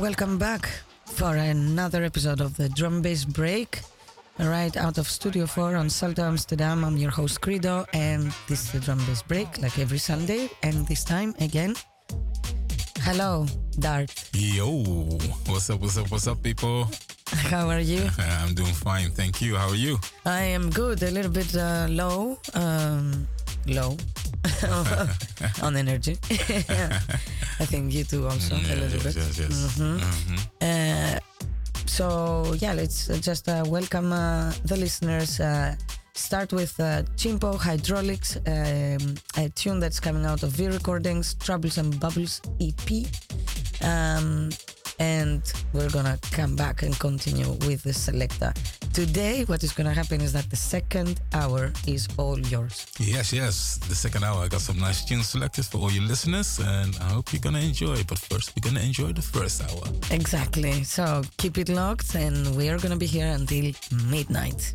Welcome back for another episode of the Drum Bass Break. Right out of Studio 4 on Salto Amsterdam. I'm your host Credo, and this is the Drum Bass Break, like every Sunday. And this time, again, hello, Dart. Yo, what's up, what's up, what's up, people? How are you? I'm doing fine, thank you. How are you? I am good, a little bit uh, low. Um, low on energy. I think you too also a little yes, bit. yes, yes. Mhm. Mhm. Uh, so yeah, let's uh, just uh, welcome uh, the listeners. Uh, start with uh, Chimpo Hydraulics, um, a tune that's coming out of V Recordings, Troubles and Bubbles EP. Um, and we're gonna come back and continue with the selector. Today, what is gonna happen is that the second hour is all yours. Yes, yes. The second hour, I got some nice tunes selected for all your listeners, and I hope you're gonna enjoy. But first, we're gonna enjoy the first hour. Exactly. So keep it locked, and we are gonna be here until midnight.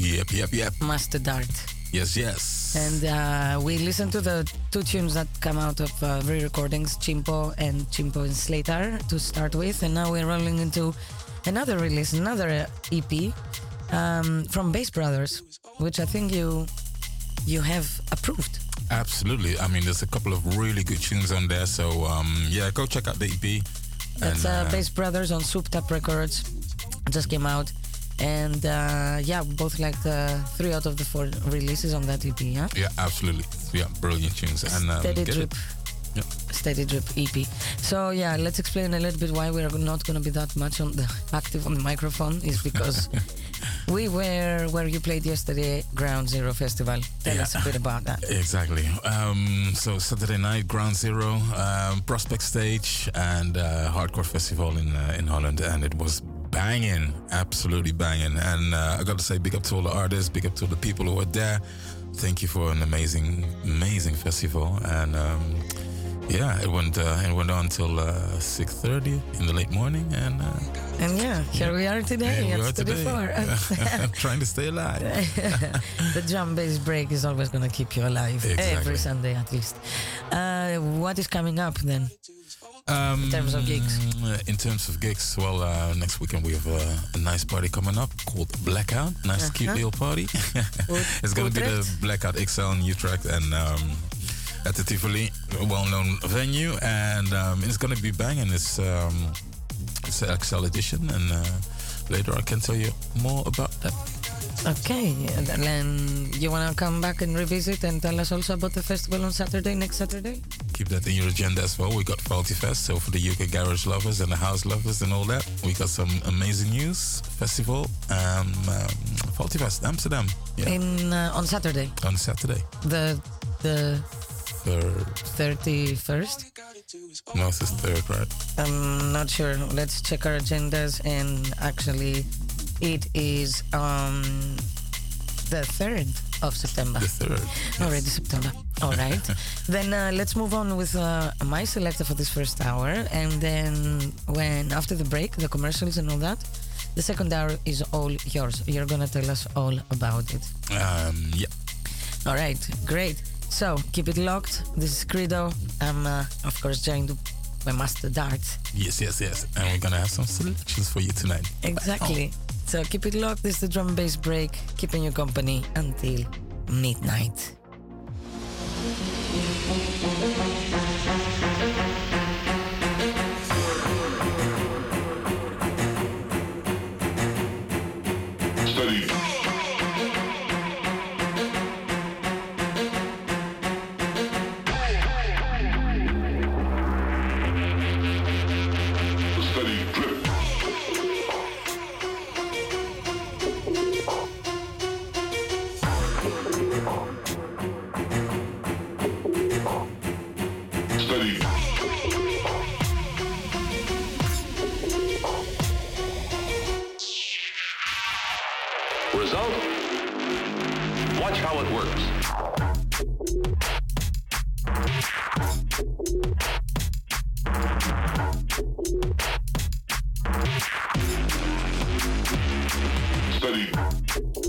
Yep, yep, yep. Master Dart. Yes, yes. And uh, we listened to the two tunes that come out of uh, V Recordings, Chimpo and Chimpo and Slater to start with, and now we're rolling into another release, another uh, EP um, from Bass Brothers, which I think you you have approved. Absolutely. I mean, there's a couple of really good tunes on there. So, um, yeah, go check out the EP. That's And, uh, uh, Bass Brothers on Soup Tap Records, just came out, and uh, yeah, both like the three out of the four releases on that EP. Yeah, Yeah, absolutely. Yeah, brilliant tunes. And um, Steady Drip. Yeah. Steady Drip EP. So yeah, let's explain a little bit why we're not going to be that much on the active on the microphone is because we were where you played yesterday, Ground Zero Festival. Tell Yeah. us a bit about that. Exactly. Um, so Saturday night, Ground Zero, um, Prospect Stage, and uh, Hardcore Festival in uh, in Holland, and it was banging, absolutely banging. And uh, I got to say, big up to all the artists, big up to the people who were there. Thank you for an amazing, amazing festival, and. Um, yeah, it went uh, it went on till uh, six thirty in the late morning, and uh, And yeah, here we are today here we are today. 4. trying to stay alive. the drum bass break is always going to keep you alive Exactly. every Sunday at least. Uh, what is coming up then? Um, In terms of gigs? In terms of gigs, well, uh, next weekend we have uh, a nice party coming up called Blackout. Nice, cute Uh-huh. little party. it's going to be the Blackout XL in Utrecht and um, at the Tivoli, a well-known venue, and um, it's going to be banging. It's um, it's an XL edition, and uh, later I can tell you more about that. Okay, and then you want to come back and revisit and tell us also about the festival on Saturday, next Saturday? Keep that in your agenda as well. We got Faulty Fest, so for the UK garage lovers and the house lovers and all that, we got some amazing news. Festival, um, um, Faulty Fest, Amsterdam, yeah, In uh, on Saturday, on Saturday. the the Third, thirty first. no, it's the third, right? I'm not sure. Let's check our agendas, and actually, it is um the third of September. The third. Already September. All right. then uh, let's move on with uh, my selector for this first hour, and then when after the break, the commercials and all that, the second hour is all yours. You're gonna tell us all about it. Um, yeah. All right. Great. So keep it locked. This is Credo. I'm uh, of course joined by Master Dart. Yes, yes, yes. And we're gonna have some selections for you tonight. Exactly. So keep it locked. This is the drum and bass break, keeping you company until midnight. Steady.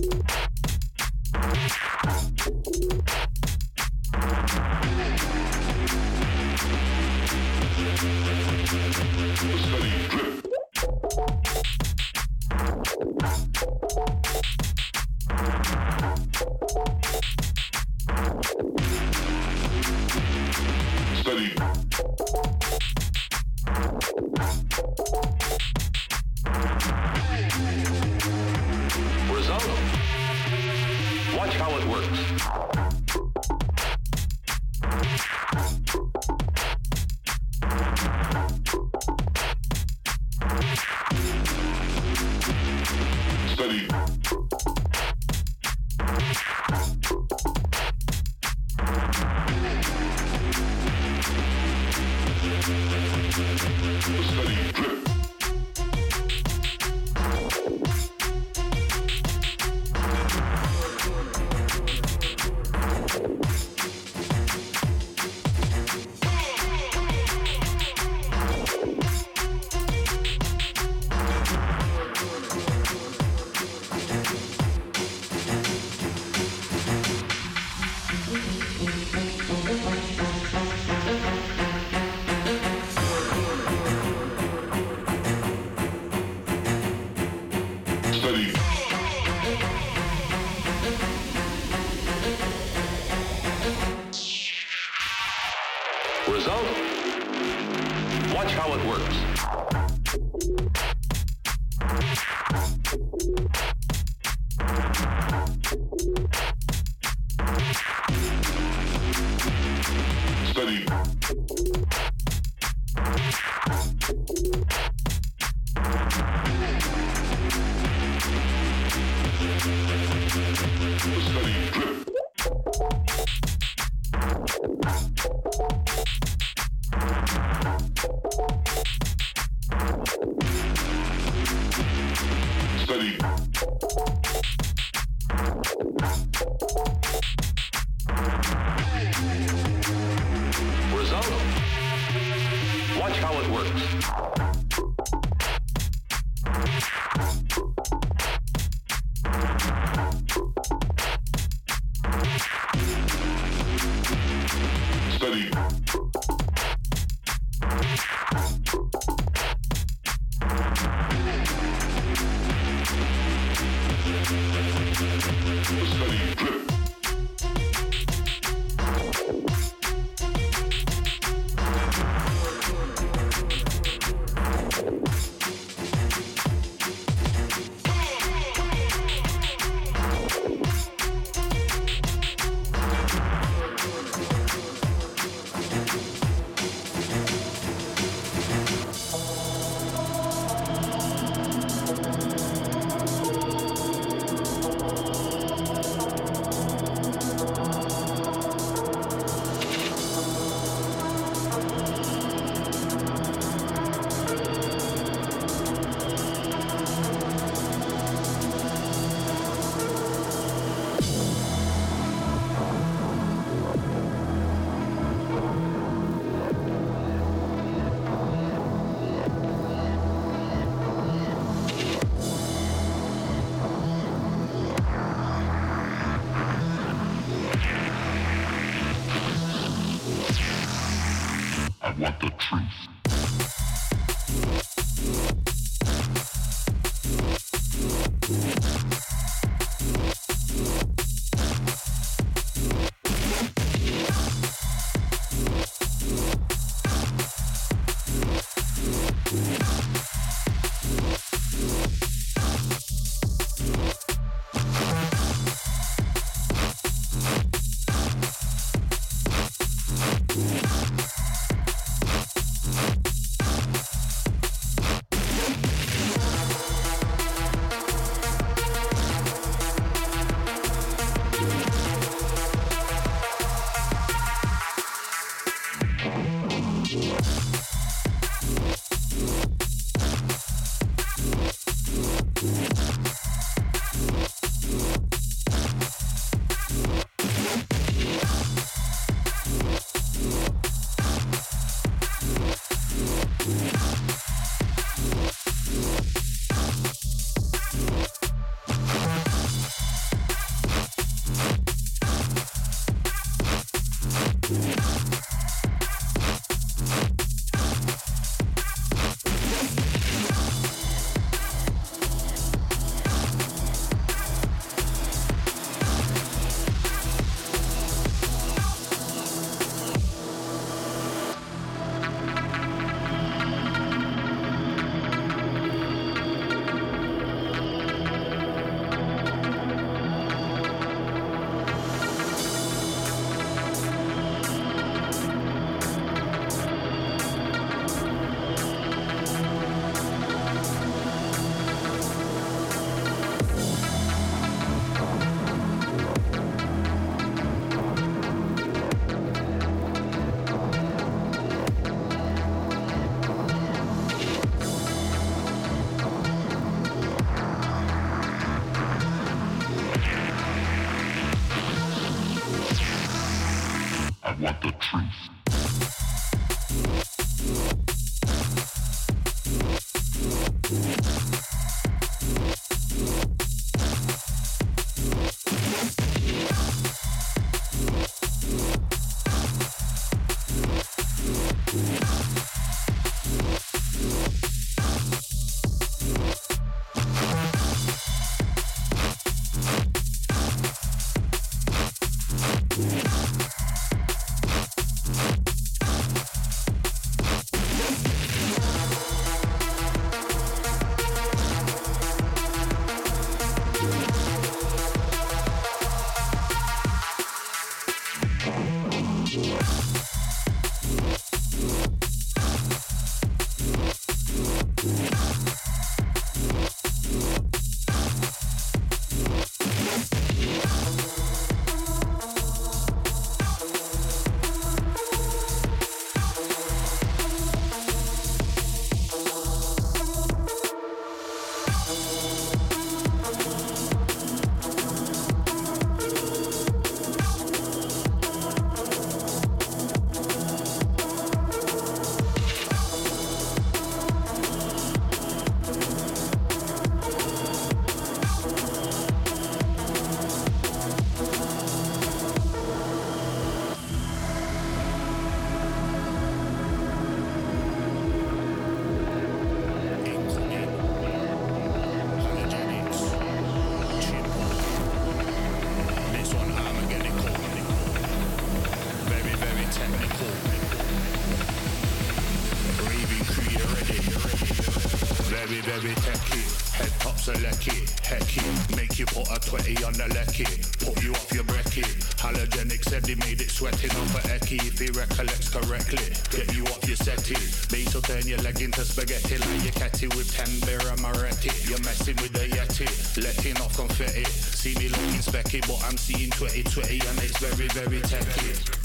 Specky, but 2020 and it's very, very techy.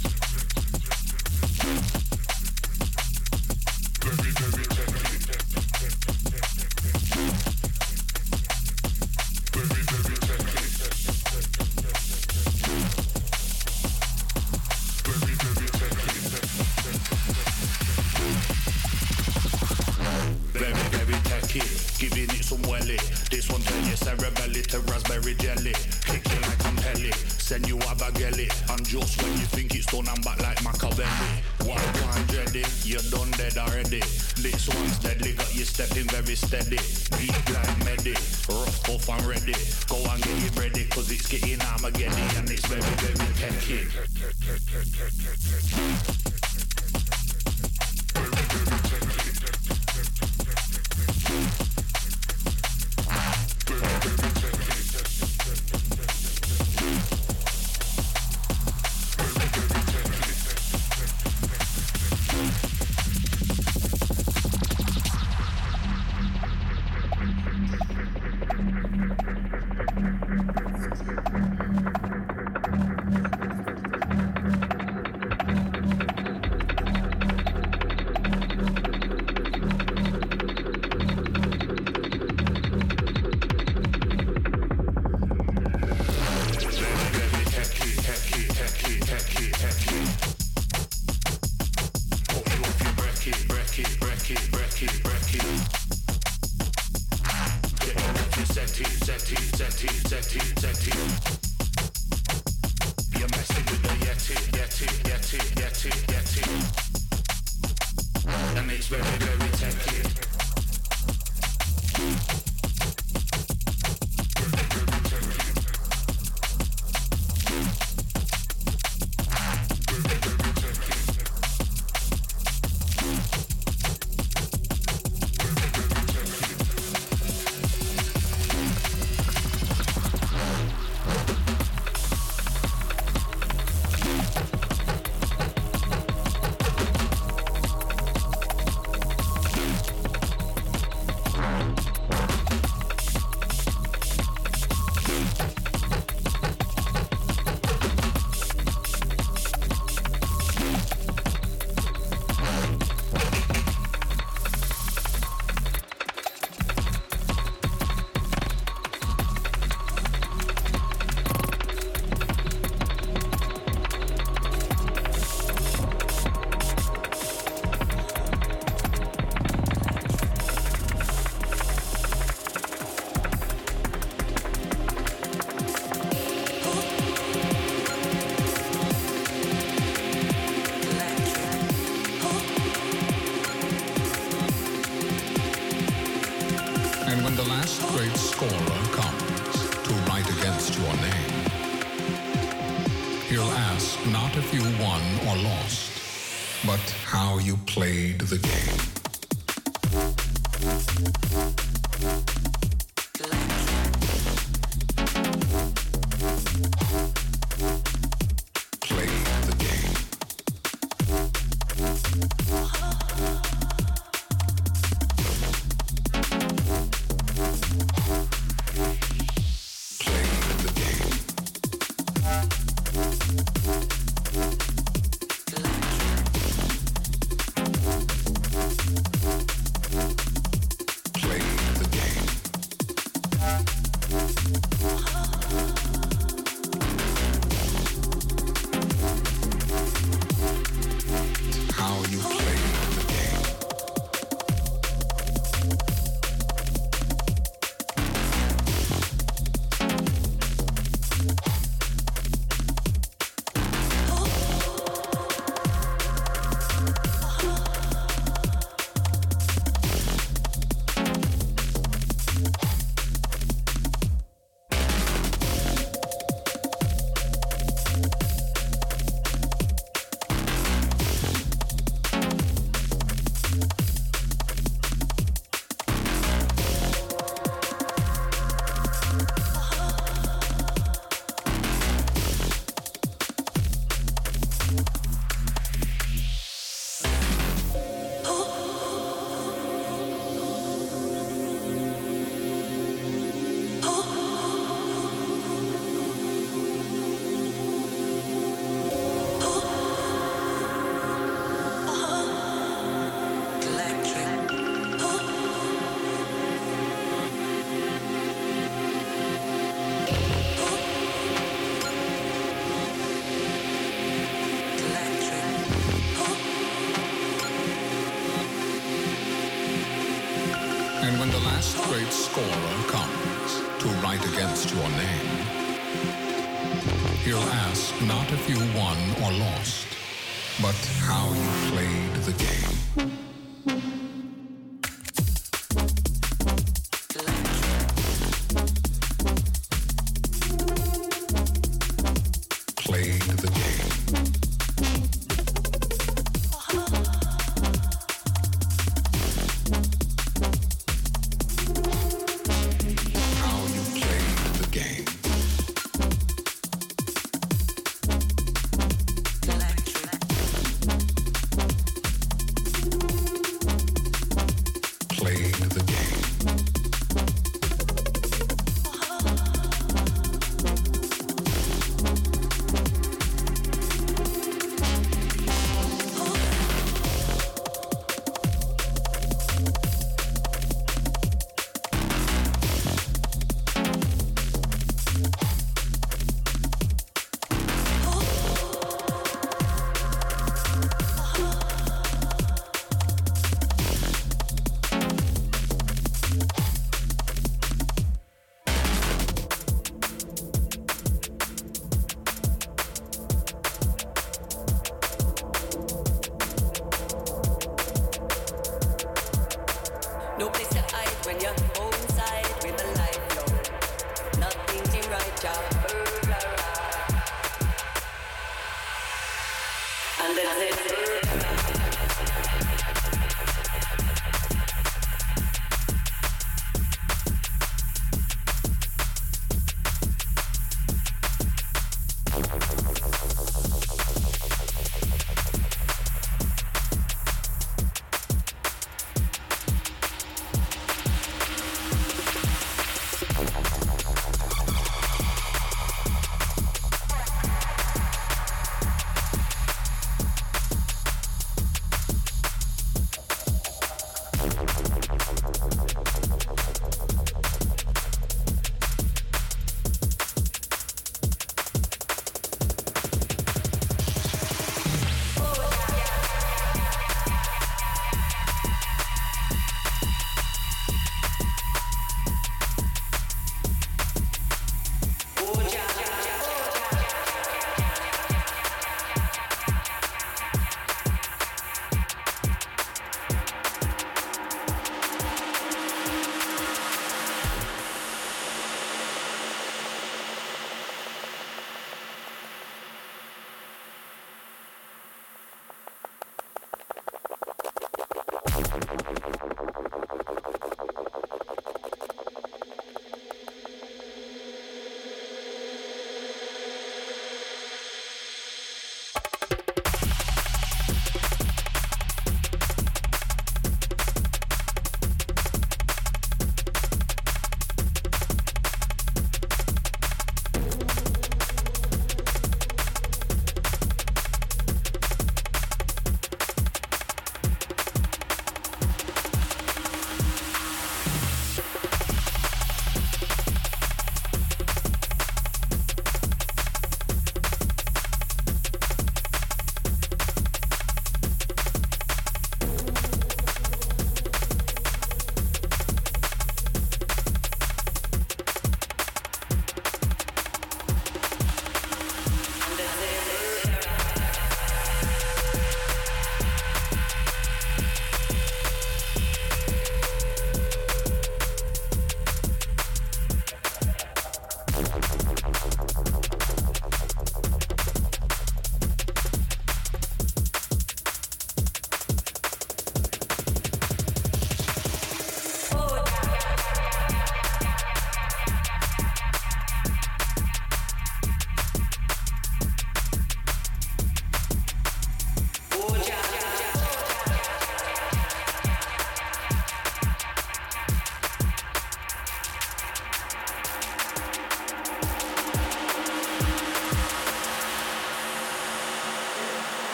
Ask not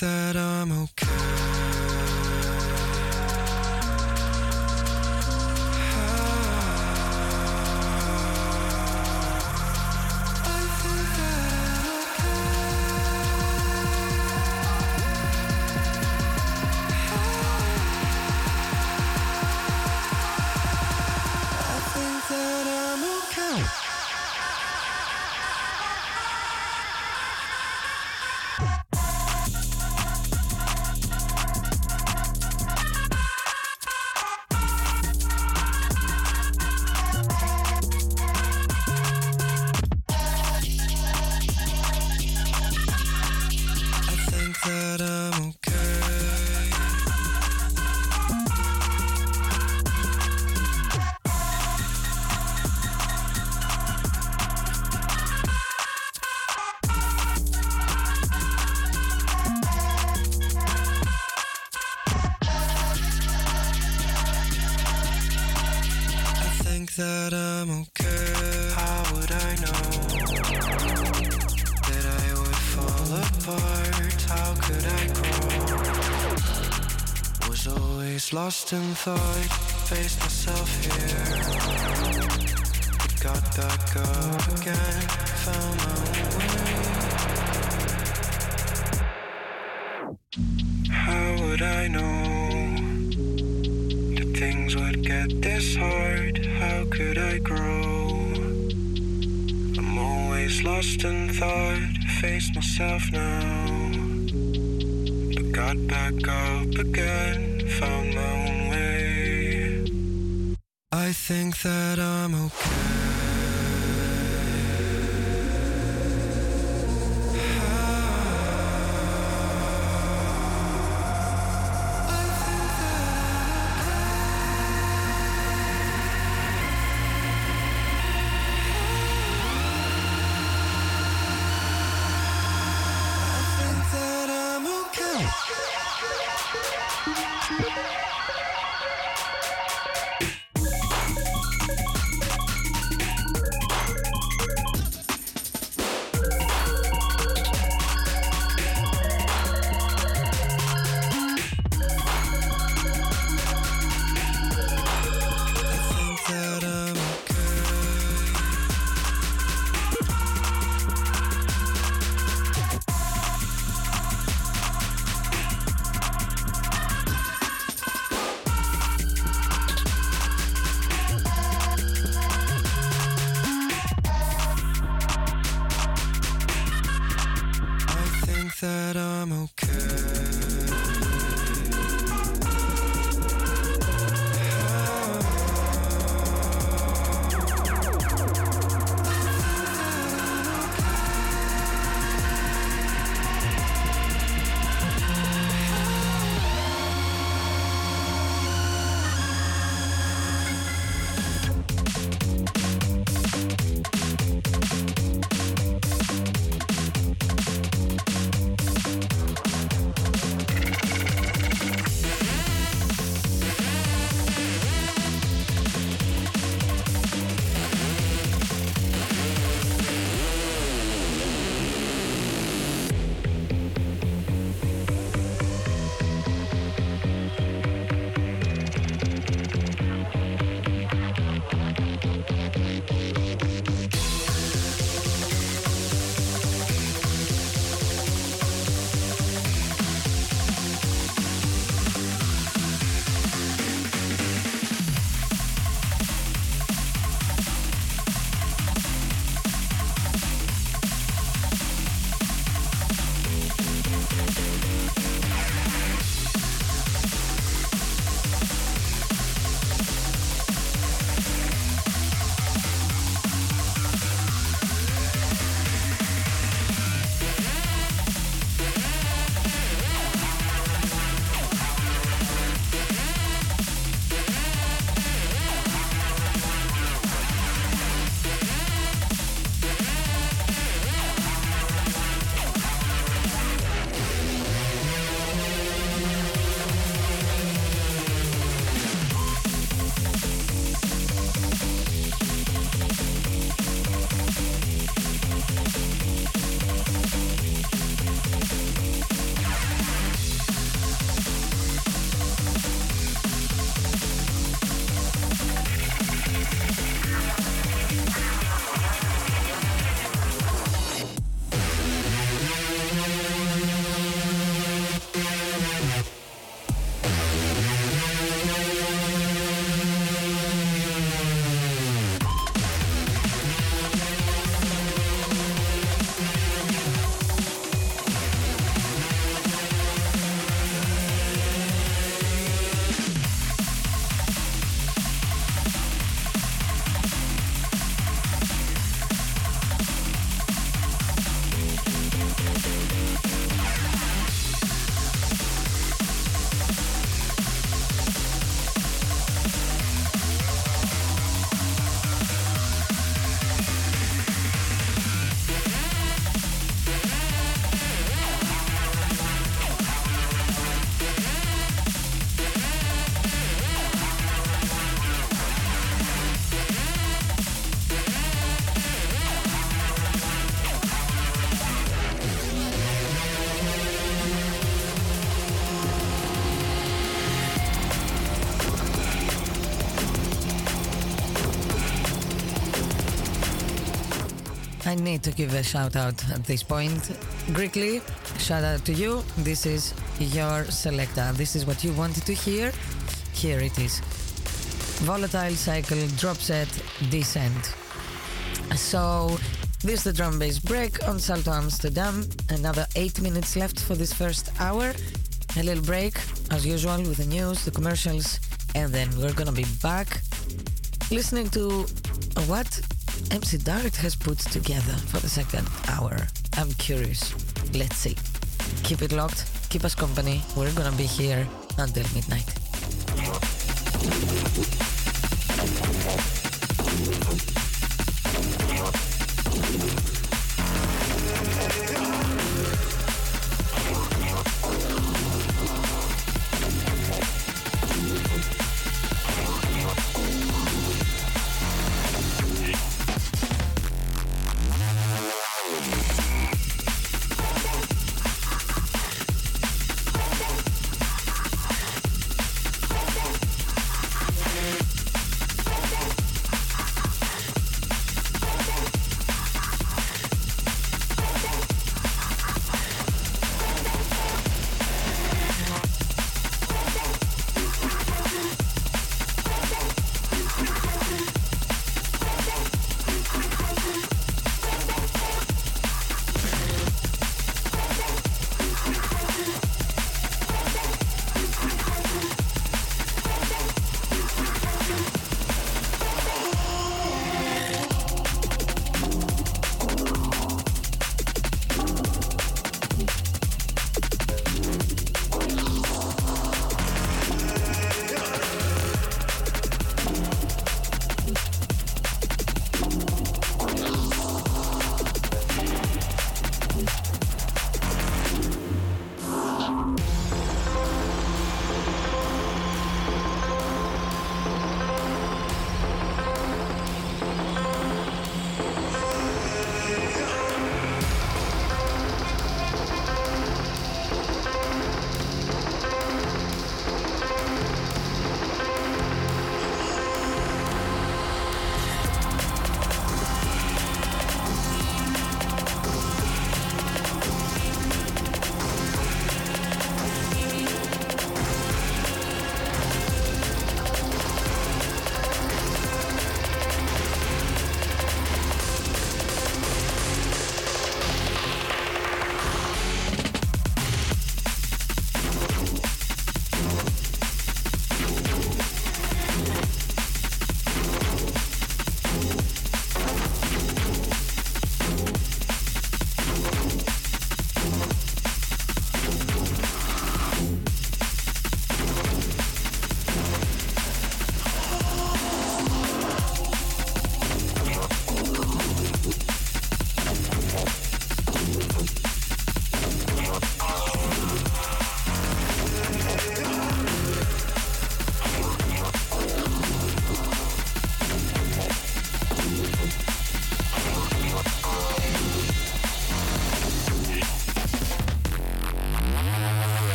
that Lost in thought, faced myself here. But Got back up again, found my way. How would I know that things would get this hard? How could I grow? I'm always lost in thought, faced myself now. But got back up again, found my way. I think that I'm okay. Need to give a shout out at this point. Greekly, shout out to you. This is your selector. This is what you wanted to hear. Here it is. Volatile cycle drop set descent. So this is the drum bass break on Salto Amsterdam. Another eight minutes left for this first hour. A little break, as usual, with the news, the commercials, and then we're gonna be back listening to what MC Dart has put together for the second hour. I'm curious. Let's see. Keep it locked, keep us company. We're gonna be here until midnight.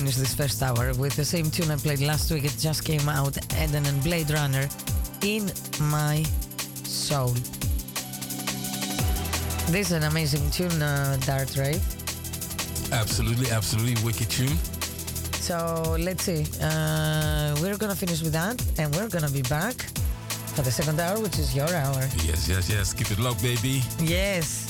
Finish this first hour with the same tune I played last week. It just came out, Eden and Blade Runner, in my soul. This is an amazing tune, uh, Dart, right? Absolutely, absolutely wicked tune. So let's see. Uh, we're gonna finish with that, and we're gonna be back for the second hour, which is your hour. Yes, yes, yes. Keep it locked, baby. Yes.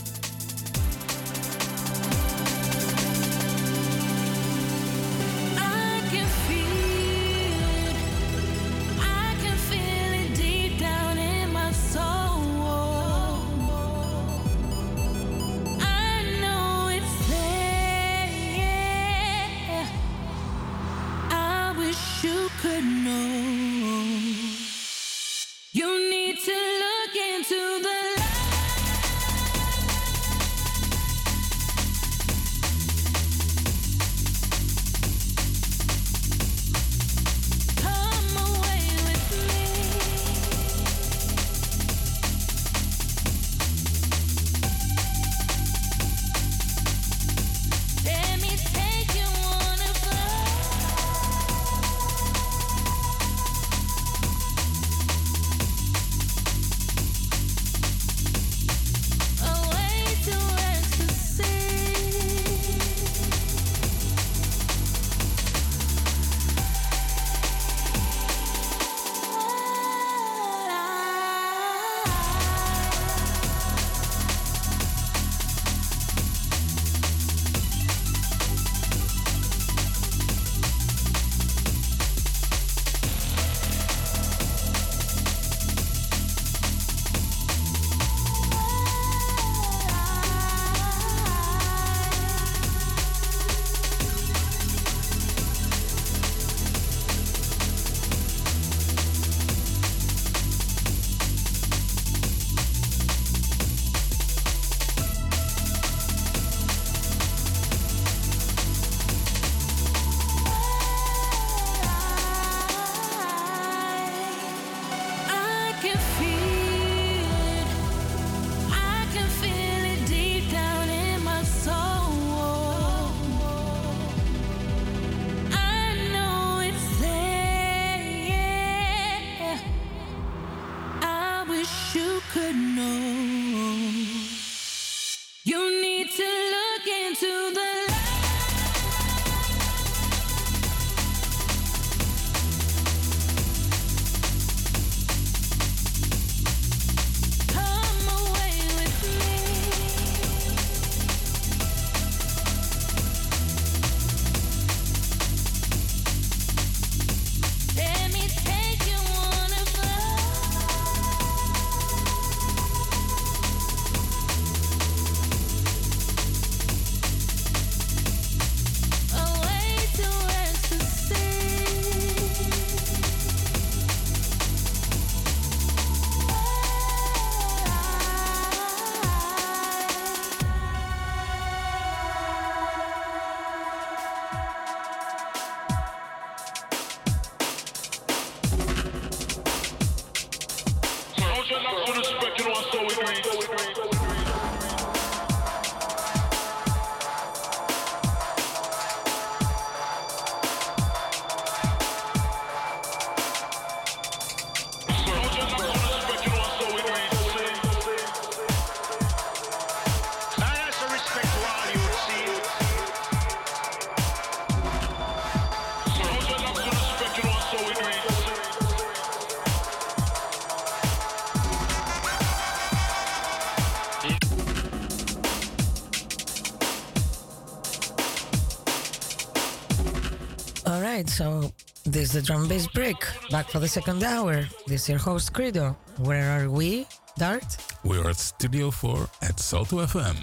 All right, so this is the drum bass break. Back for the second hour. This is your host, Credo. Where are we, Dart? We are at Studio 4 at Salto FM.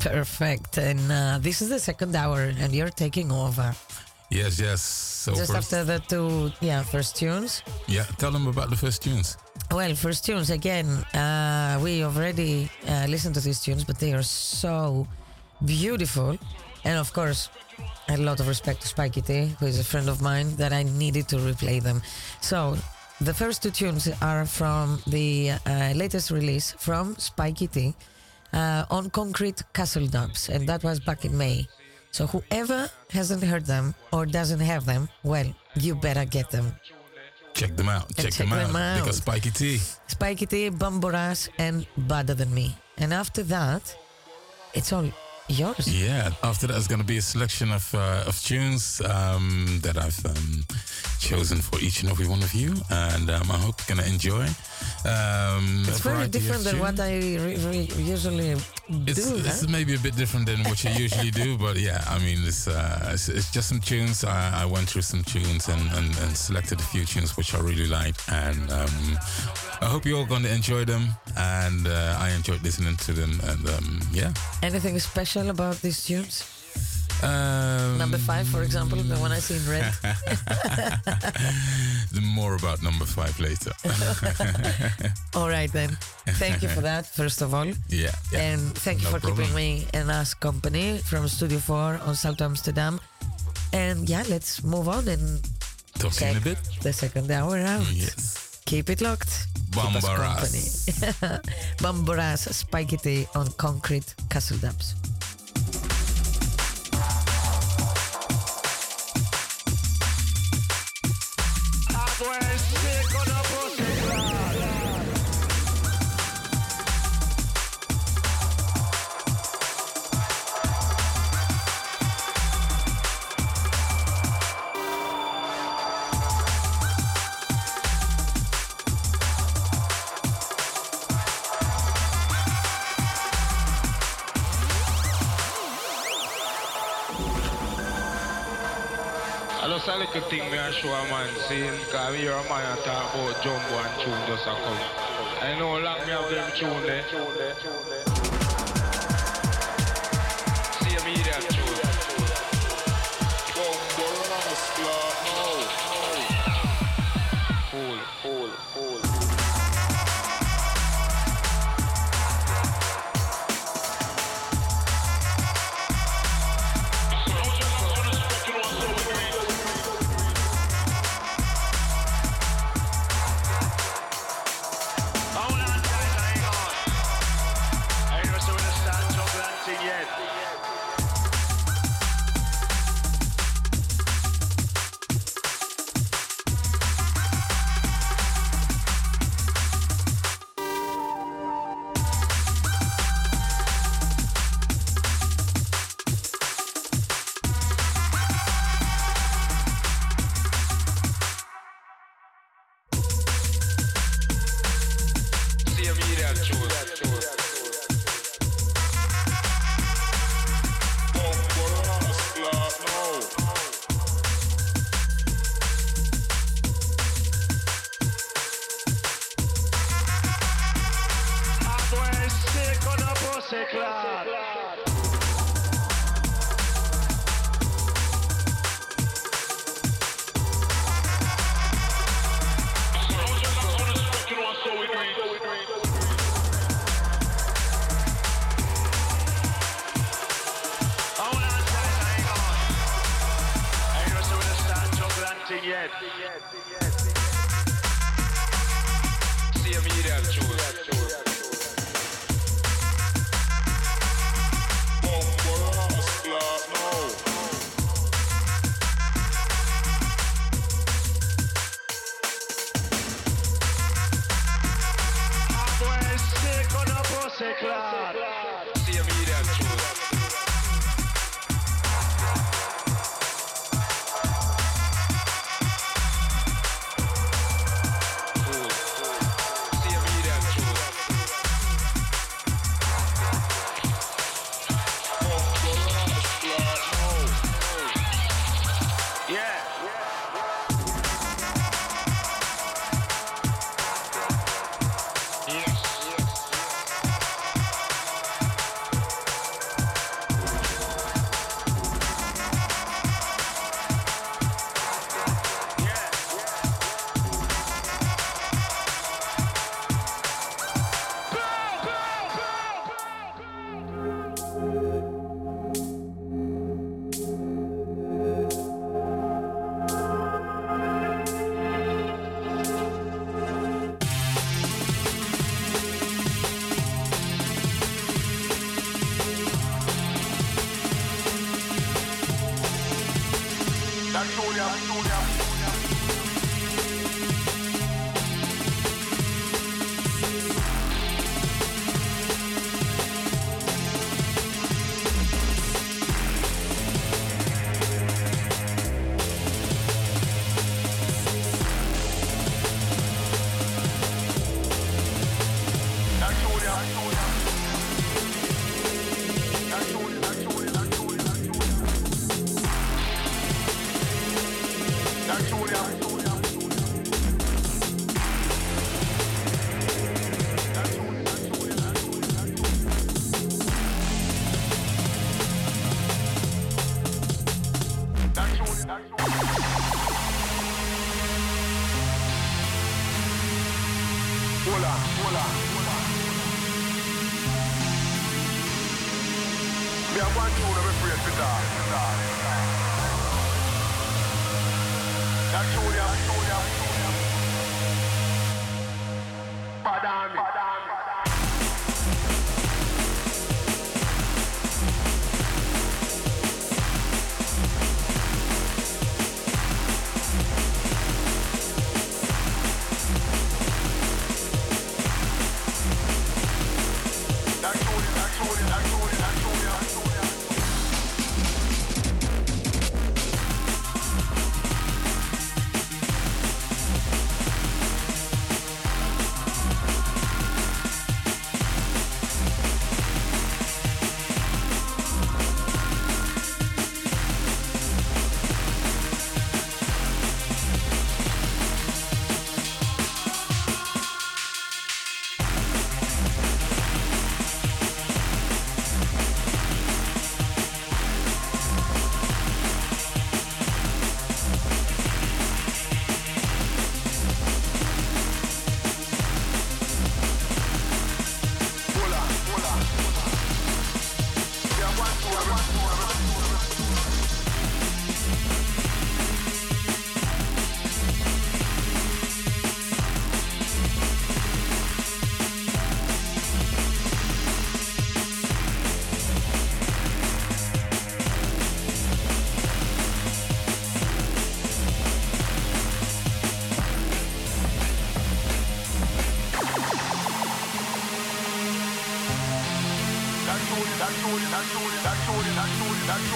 Perfect. And uh, this is the second hour, and you're taking over. Yes, yes. So Just first, after the two, yeah, first tunes. yeah, tell them about the first tunes. Well, first tunes again. Uh, we already uh, listened to these tunes, but they are so beautiful, and of course, a lot of respect to Spikey T, who is a friend of mine, that I needed to replay them. So, the first two tunes are from the uh, latest release from Spikey T uh, on Concrete Castle Dubs, and that was back in May. So whoever hasn't heard them or doesn't have them, well, you better get them. Check them out. Check, check them, them out. out. Because Spikey T. Spikey T, Bamboras, and Better Than Me. And after that, it's all yours. Yeah, after that is going to be a selection of uh, of tunes um, that I've um, chosen for each and every one of you, and um, I hope you're going to enjoy. Um, It's very different than what. I usually do. it's huh? maybe a bit different than what you usually do, but yeah, I mean, it's uh, it's, it's just some tunes. I, I went through some tunes and, and, and selected a few tunes which I really liked, and um, I hope you're all going to enjoy them. And uh, I enjoyed listening to them, and um, yeah. Anything special about these tunes? Um, Number five, for example, the one I see in red. the more about number five later. all right, then. Thank you for that, first of all. yeah, yeah. And thank you No for keeping me and us company from Studio 4 on Salto Amsterdam. And yeah, let's move on and Talk in a bit. the second hour out. Yes. Keep it locked. Keep us Bambaras. company. Bambaras, T on Concrete Castle Dubs. Show a man seeing, cause me hear a man talk about jumbo and tune just a come. I know long me have them tune there. See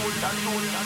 Don't touch, don't touch.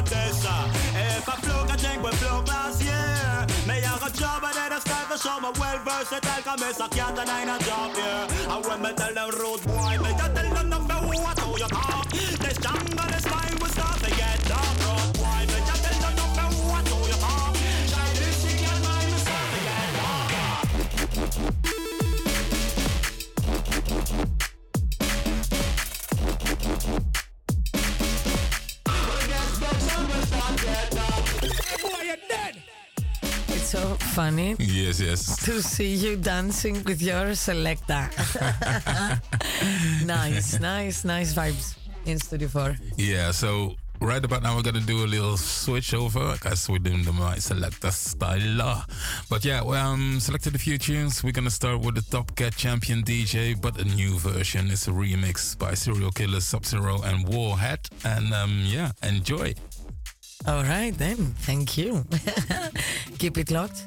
contessa If I flow, I think we flow last year. May I got job, and then I start to show my well versatile Cause me so can't deny a job, here. I when me tell them rude boy, me funny Yes, yes. to see you dancing with your selecta. nice, nice, nice vibes in Studio 4. Yeah, so right about now we're gonna do a little switch over because we're doing the my selector style. But yeah, we um, selected a few tunes. We're gonna start with the Top Cat Champion DJ, but a new version. It's a remix by Serial Killer, Sub Zero, and Warhead. And um, yeah, enjoy. All right, then. Thank you. Keep it locked.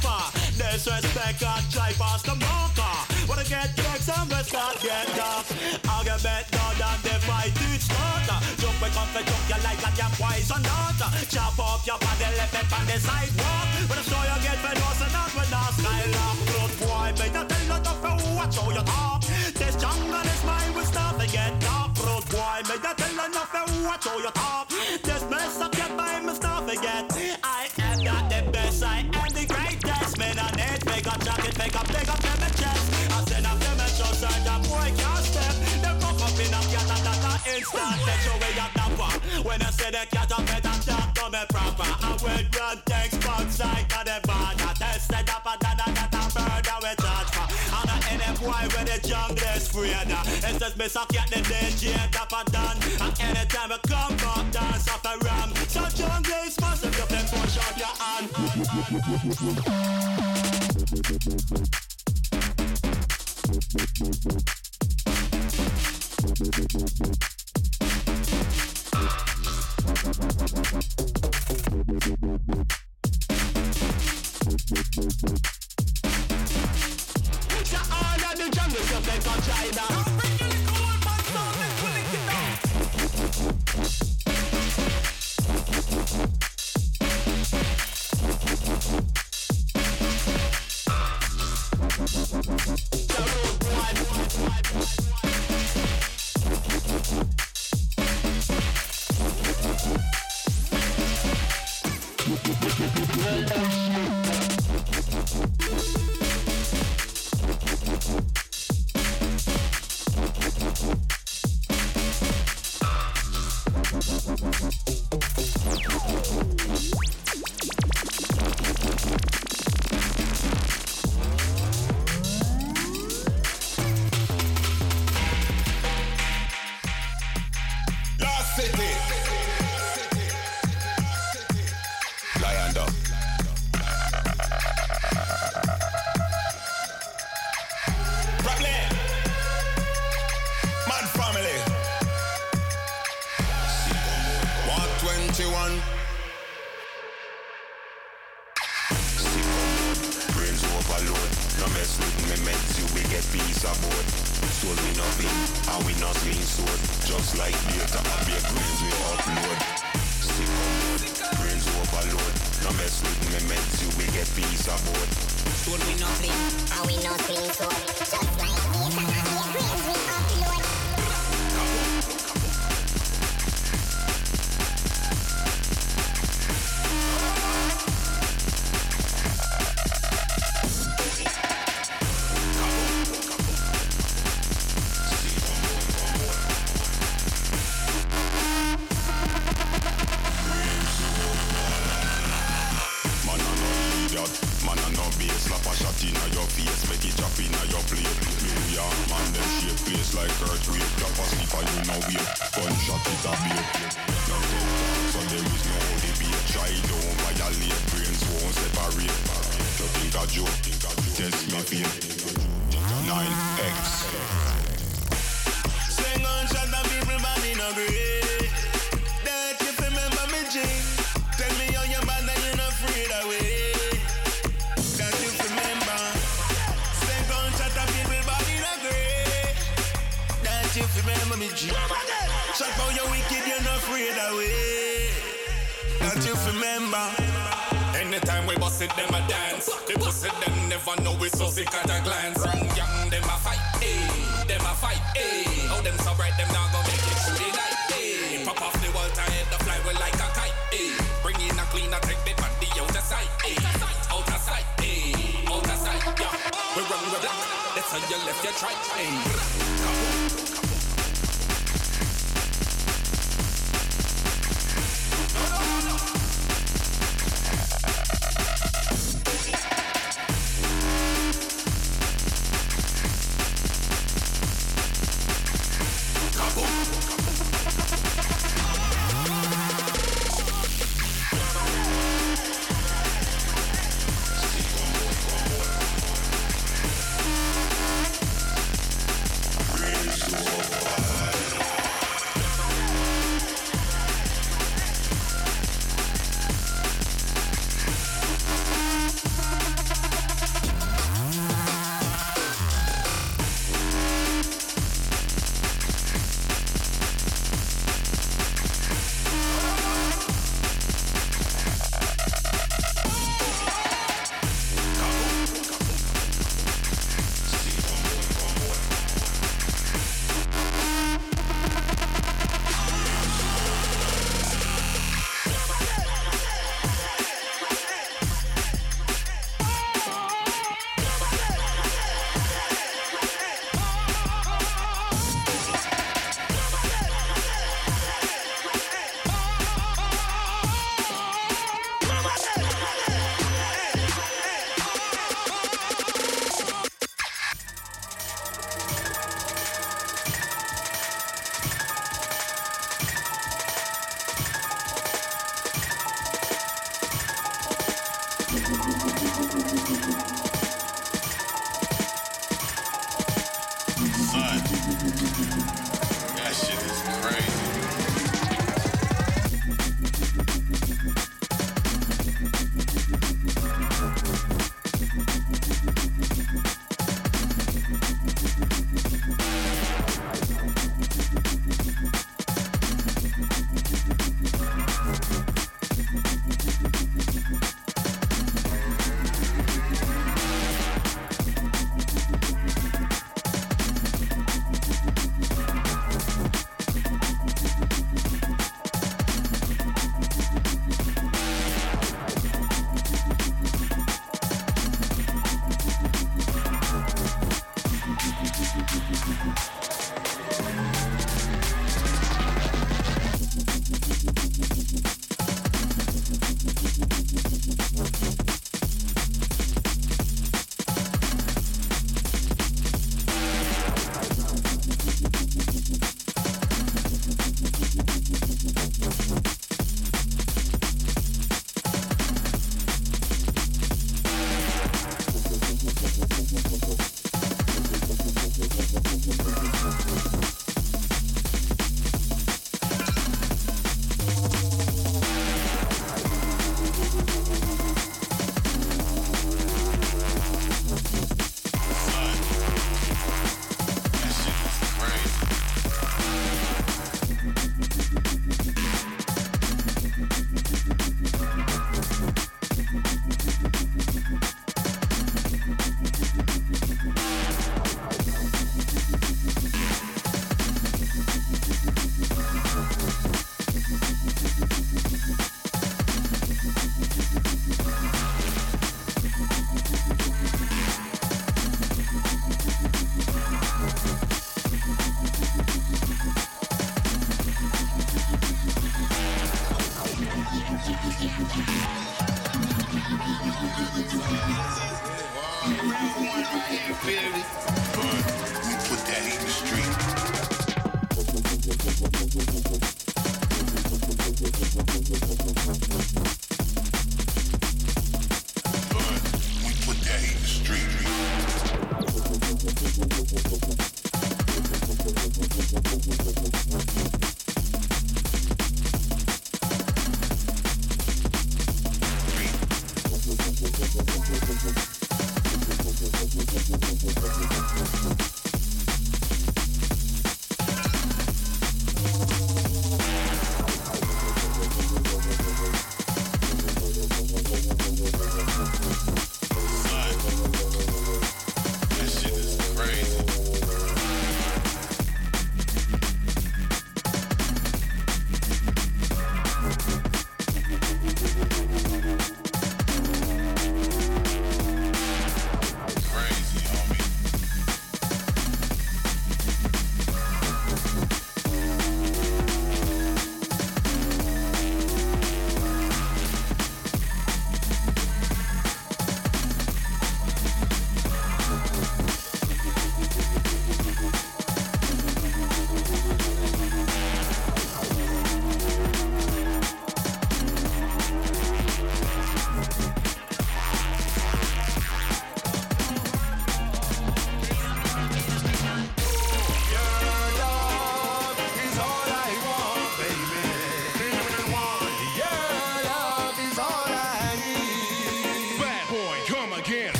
Disrespect try past the marker. Ah. Wanna get and we start get dark. Argument done and the fight it start. Ah. Jump we come for jump you like damn poison dart. Ah. Chop off your body left it on the sidewalk. But the show you get for us and not when not skylock. Blood boy, the tell not for watch how you talk. This jungle is mine, we start to get dark. Blood boy, the tell not for watch how you talk. The cat, I better talk to me proper. I will run things back side to the border. Tested up and that that that murder we charge for. And I boy when the jungle is afraid. It's just me suck the DJ top and done. And anytime I come back, dance off the ram. So jungle is massive, you can push your hand. To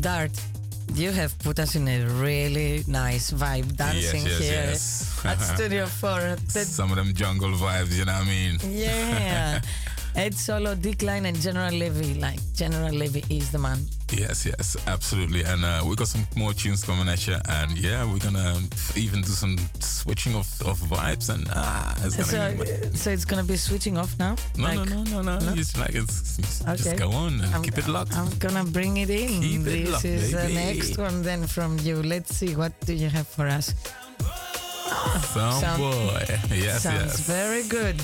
Dart, you have put us in a really nice vibe dancing yes, here yes. at Studio 4. The- Some of them jungle vibes, you know what I mean? yeah. Ed Solo, Deekline, and General Levy. Like, General Levy is the man. Yes, yes, absolutely. And uh, we got some more tunes coming at you. And yeah, we're gonna even do some switching of, of vibes. And ah, it's So, be. so it's gonna be switching off now? No, Like- no, no, no, no, It's like it's, it's Okay. just go on and I'm- keep it locked. I'm gonna bring it in. Keep it this locked, is the next one then from you. Let's see what do you have for us. Sound, Sound- boy. Yes, Sounds yes. very good.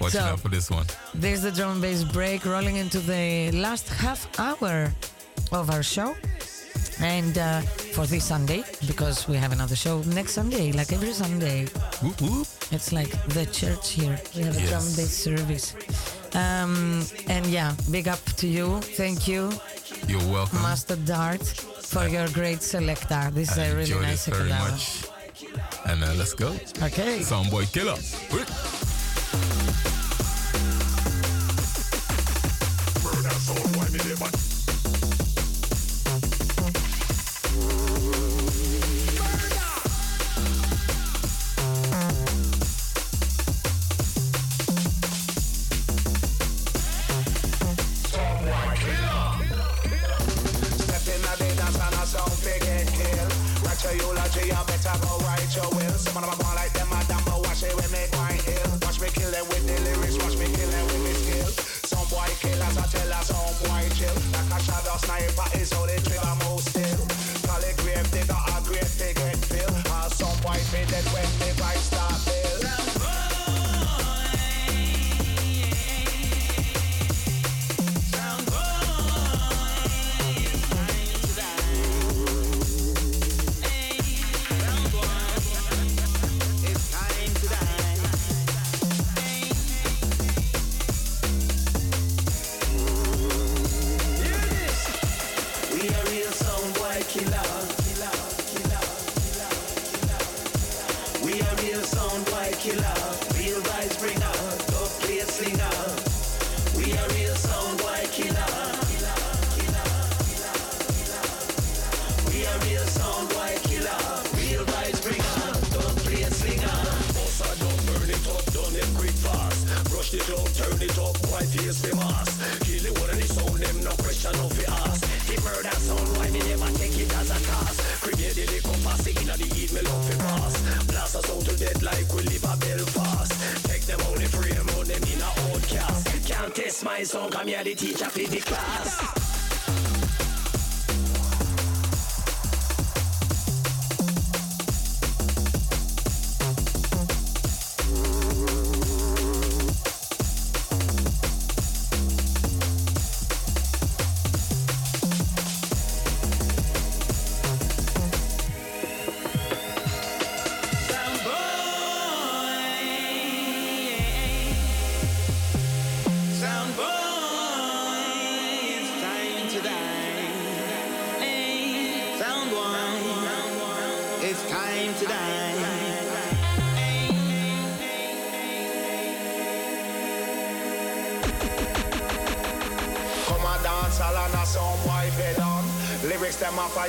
Watching so, out for this one. There's the drum bass break rolling into the last half hour of our show. And uh, for this Sunday, because we have another show next Sunday, like every Sunday. Whoop, whoop. It's like the church here. We have a Yes. drum bass service. Um, and yeah, big up to you. Thank you, You're welcome. Master Dart, for your great selector. This is a really nice very selector. much. And uh, let's go. Okay. Soundboy Killer.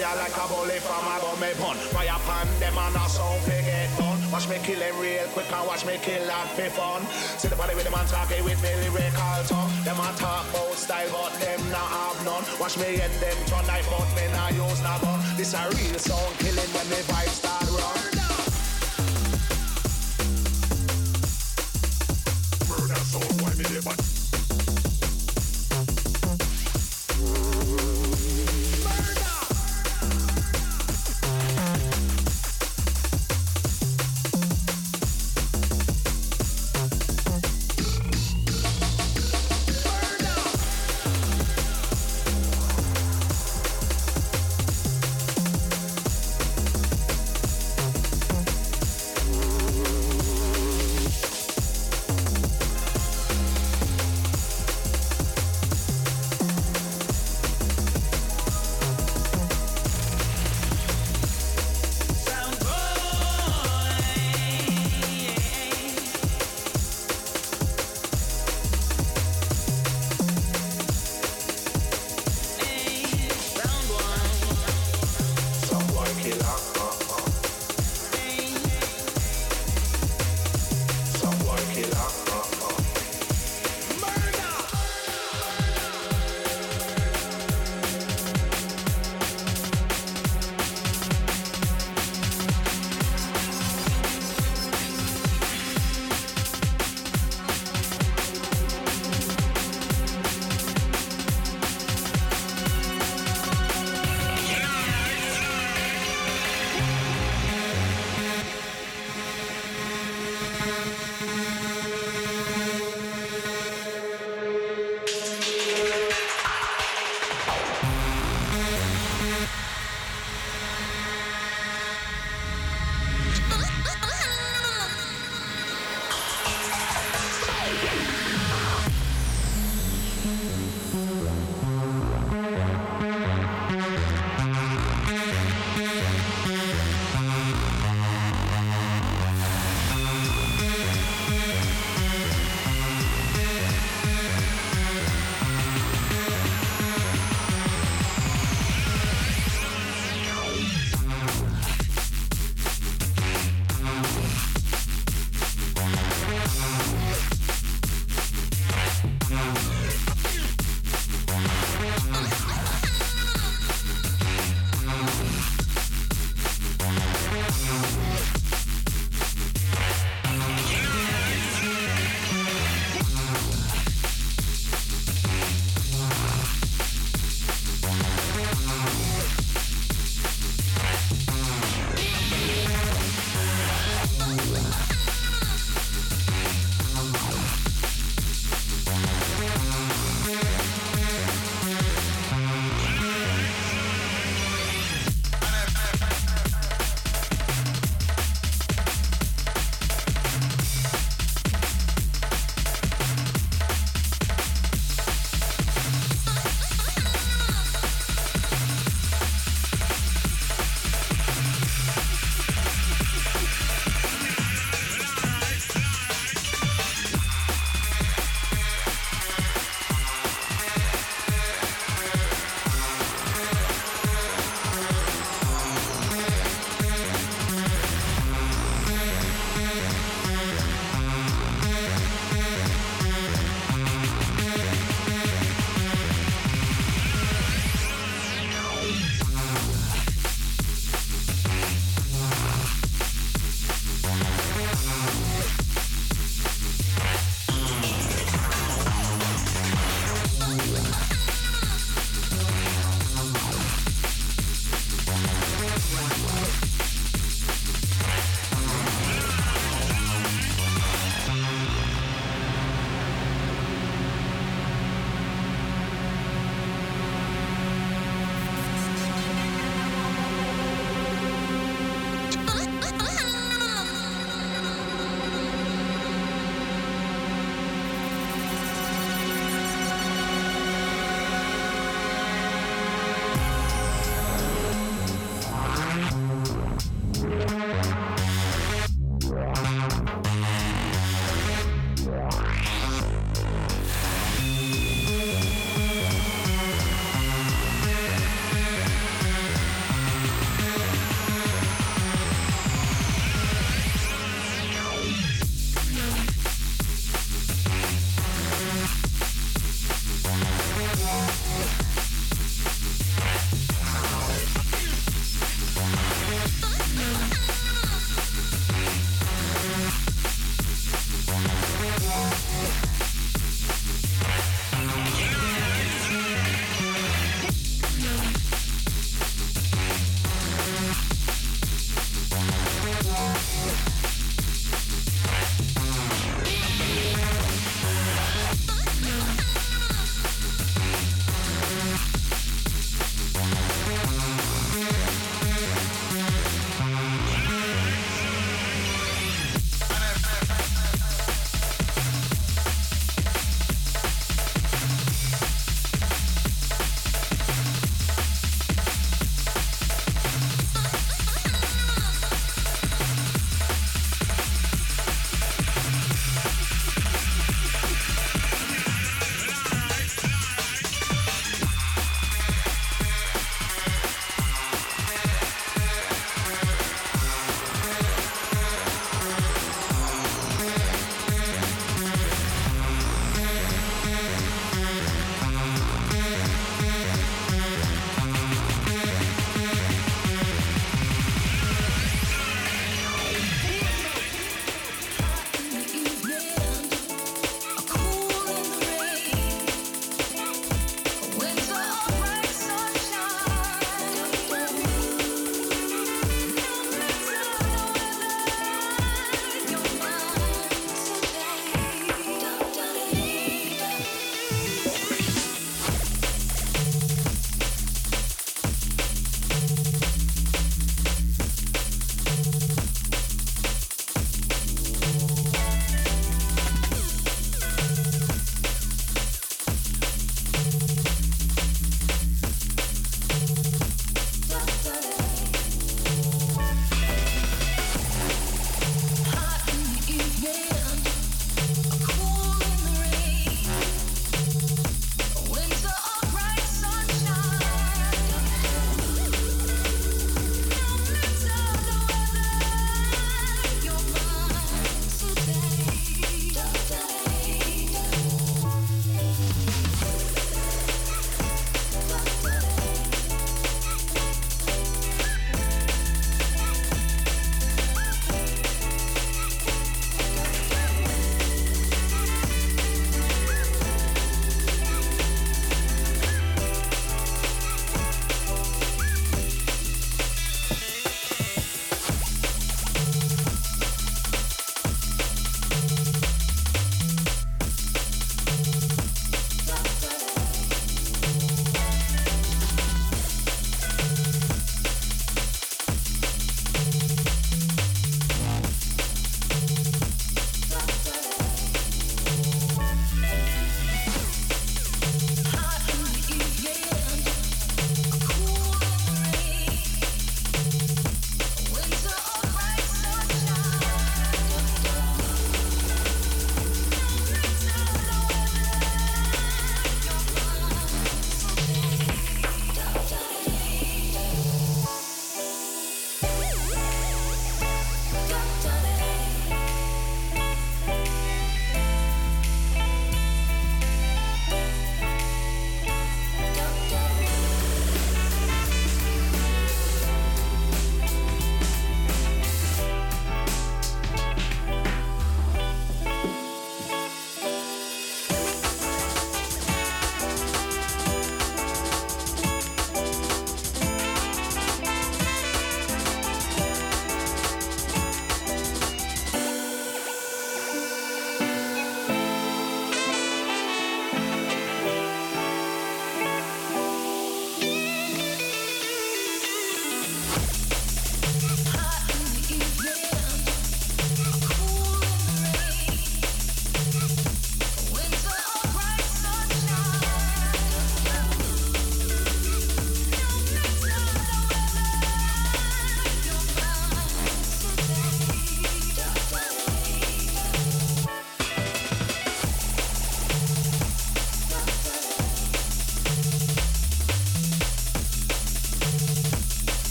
Fire like a bullet from a gun me pun. Fire pan them and a sound fi get done. Watch me kill them real quick and watch me kill that fi fun. See the body with them and talking with me lyrical tongue. Them a talk about style but them not have none. Watch me end them turn knife but me not use no gun. This a real sound killing when me vibes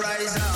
rise up.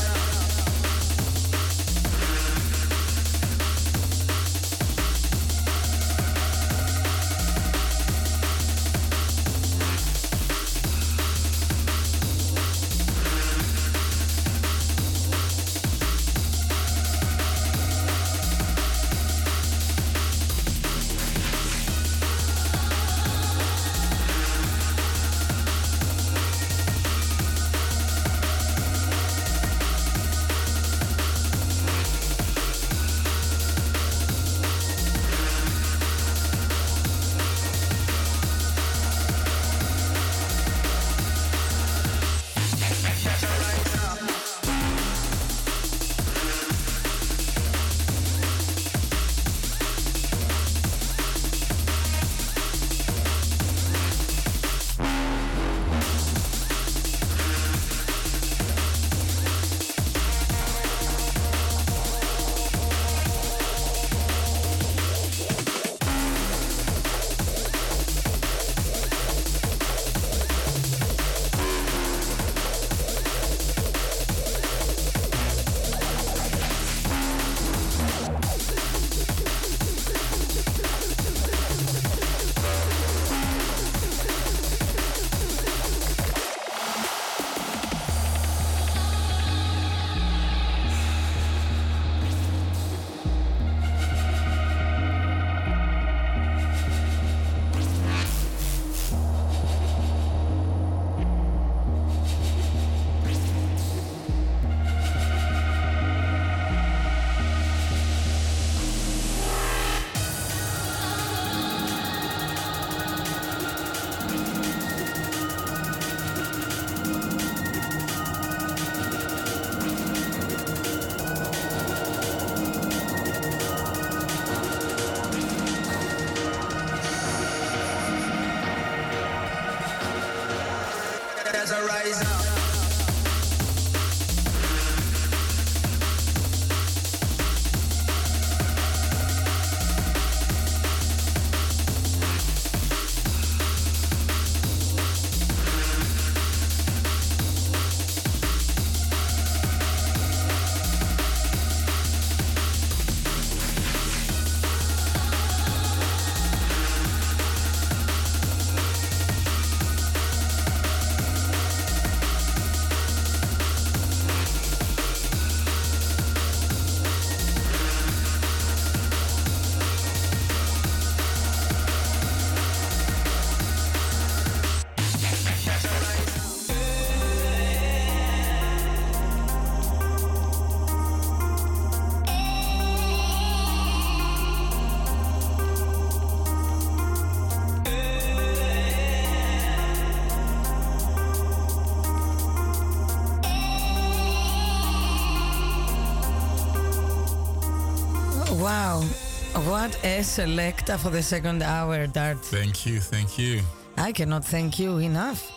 What a selecta for the second hour, Dart. Thank you, thank you. I cannot thank you enough.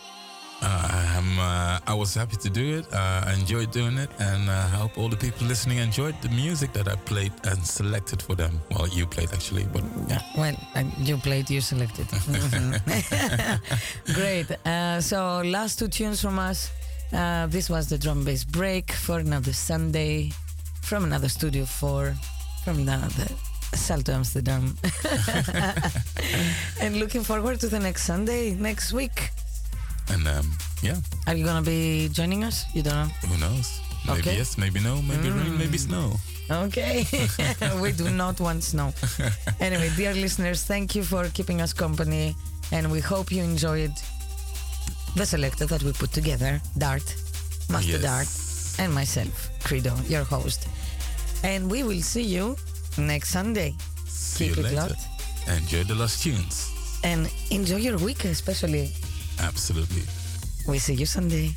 Uh, I'm, uh, I was happy to do it. Uh, I enjoyed doing it, and uh, I hope all the people listening enjoyed the music that I played and selected for them. Well, you played actually, but yeah. Well, uh, you played, you selected. Mhm. Great. Uh, so, last two tunes from us. Uh, this was the drum bass break for another Sunday from another Studio 4 from the, the Salto Amsterdam. and looking forward to the next Sunday, next week. And um, yeah, Are you going to be joining us? You don't know? who knows? Maybe Okay. yes, maybe no, maybe rain, maybe snow. Okay. we do not want snow. Anyway, dear listeners, thank you for keeping us company, and we hope you enjoyed the selector that we put together Dart, Master Yes. Dart, and myself, Credo, your host. And we will see you next Sunday. See Keep you it later. locked. Enjoy the last tunes. And enjoy your week, especially. Absolutely. We see you Sunday.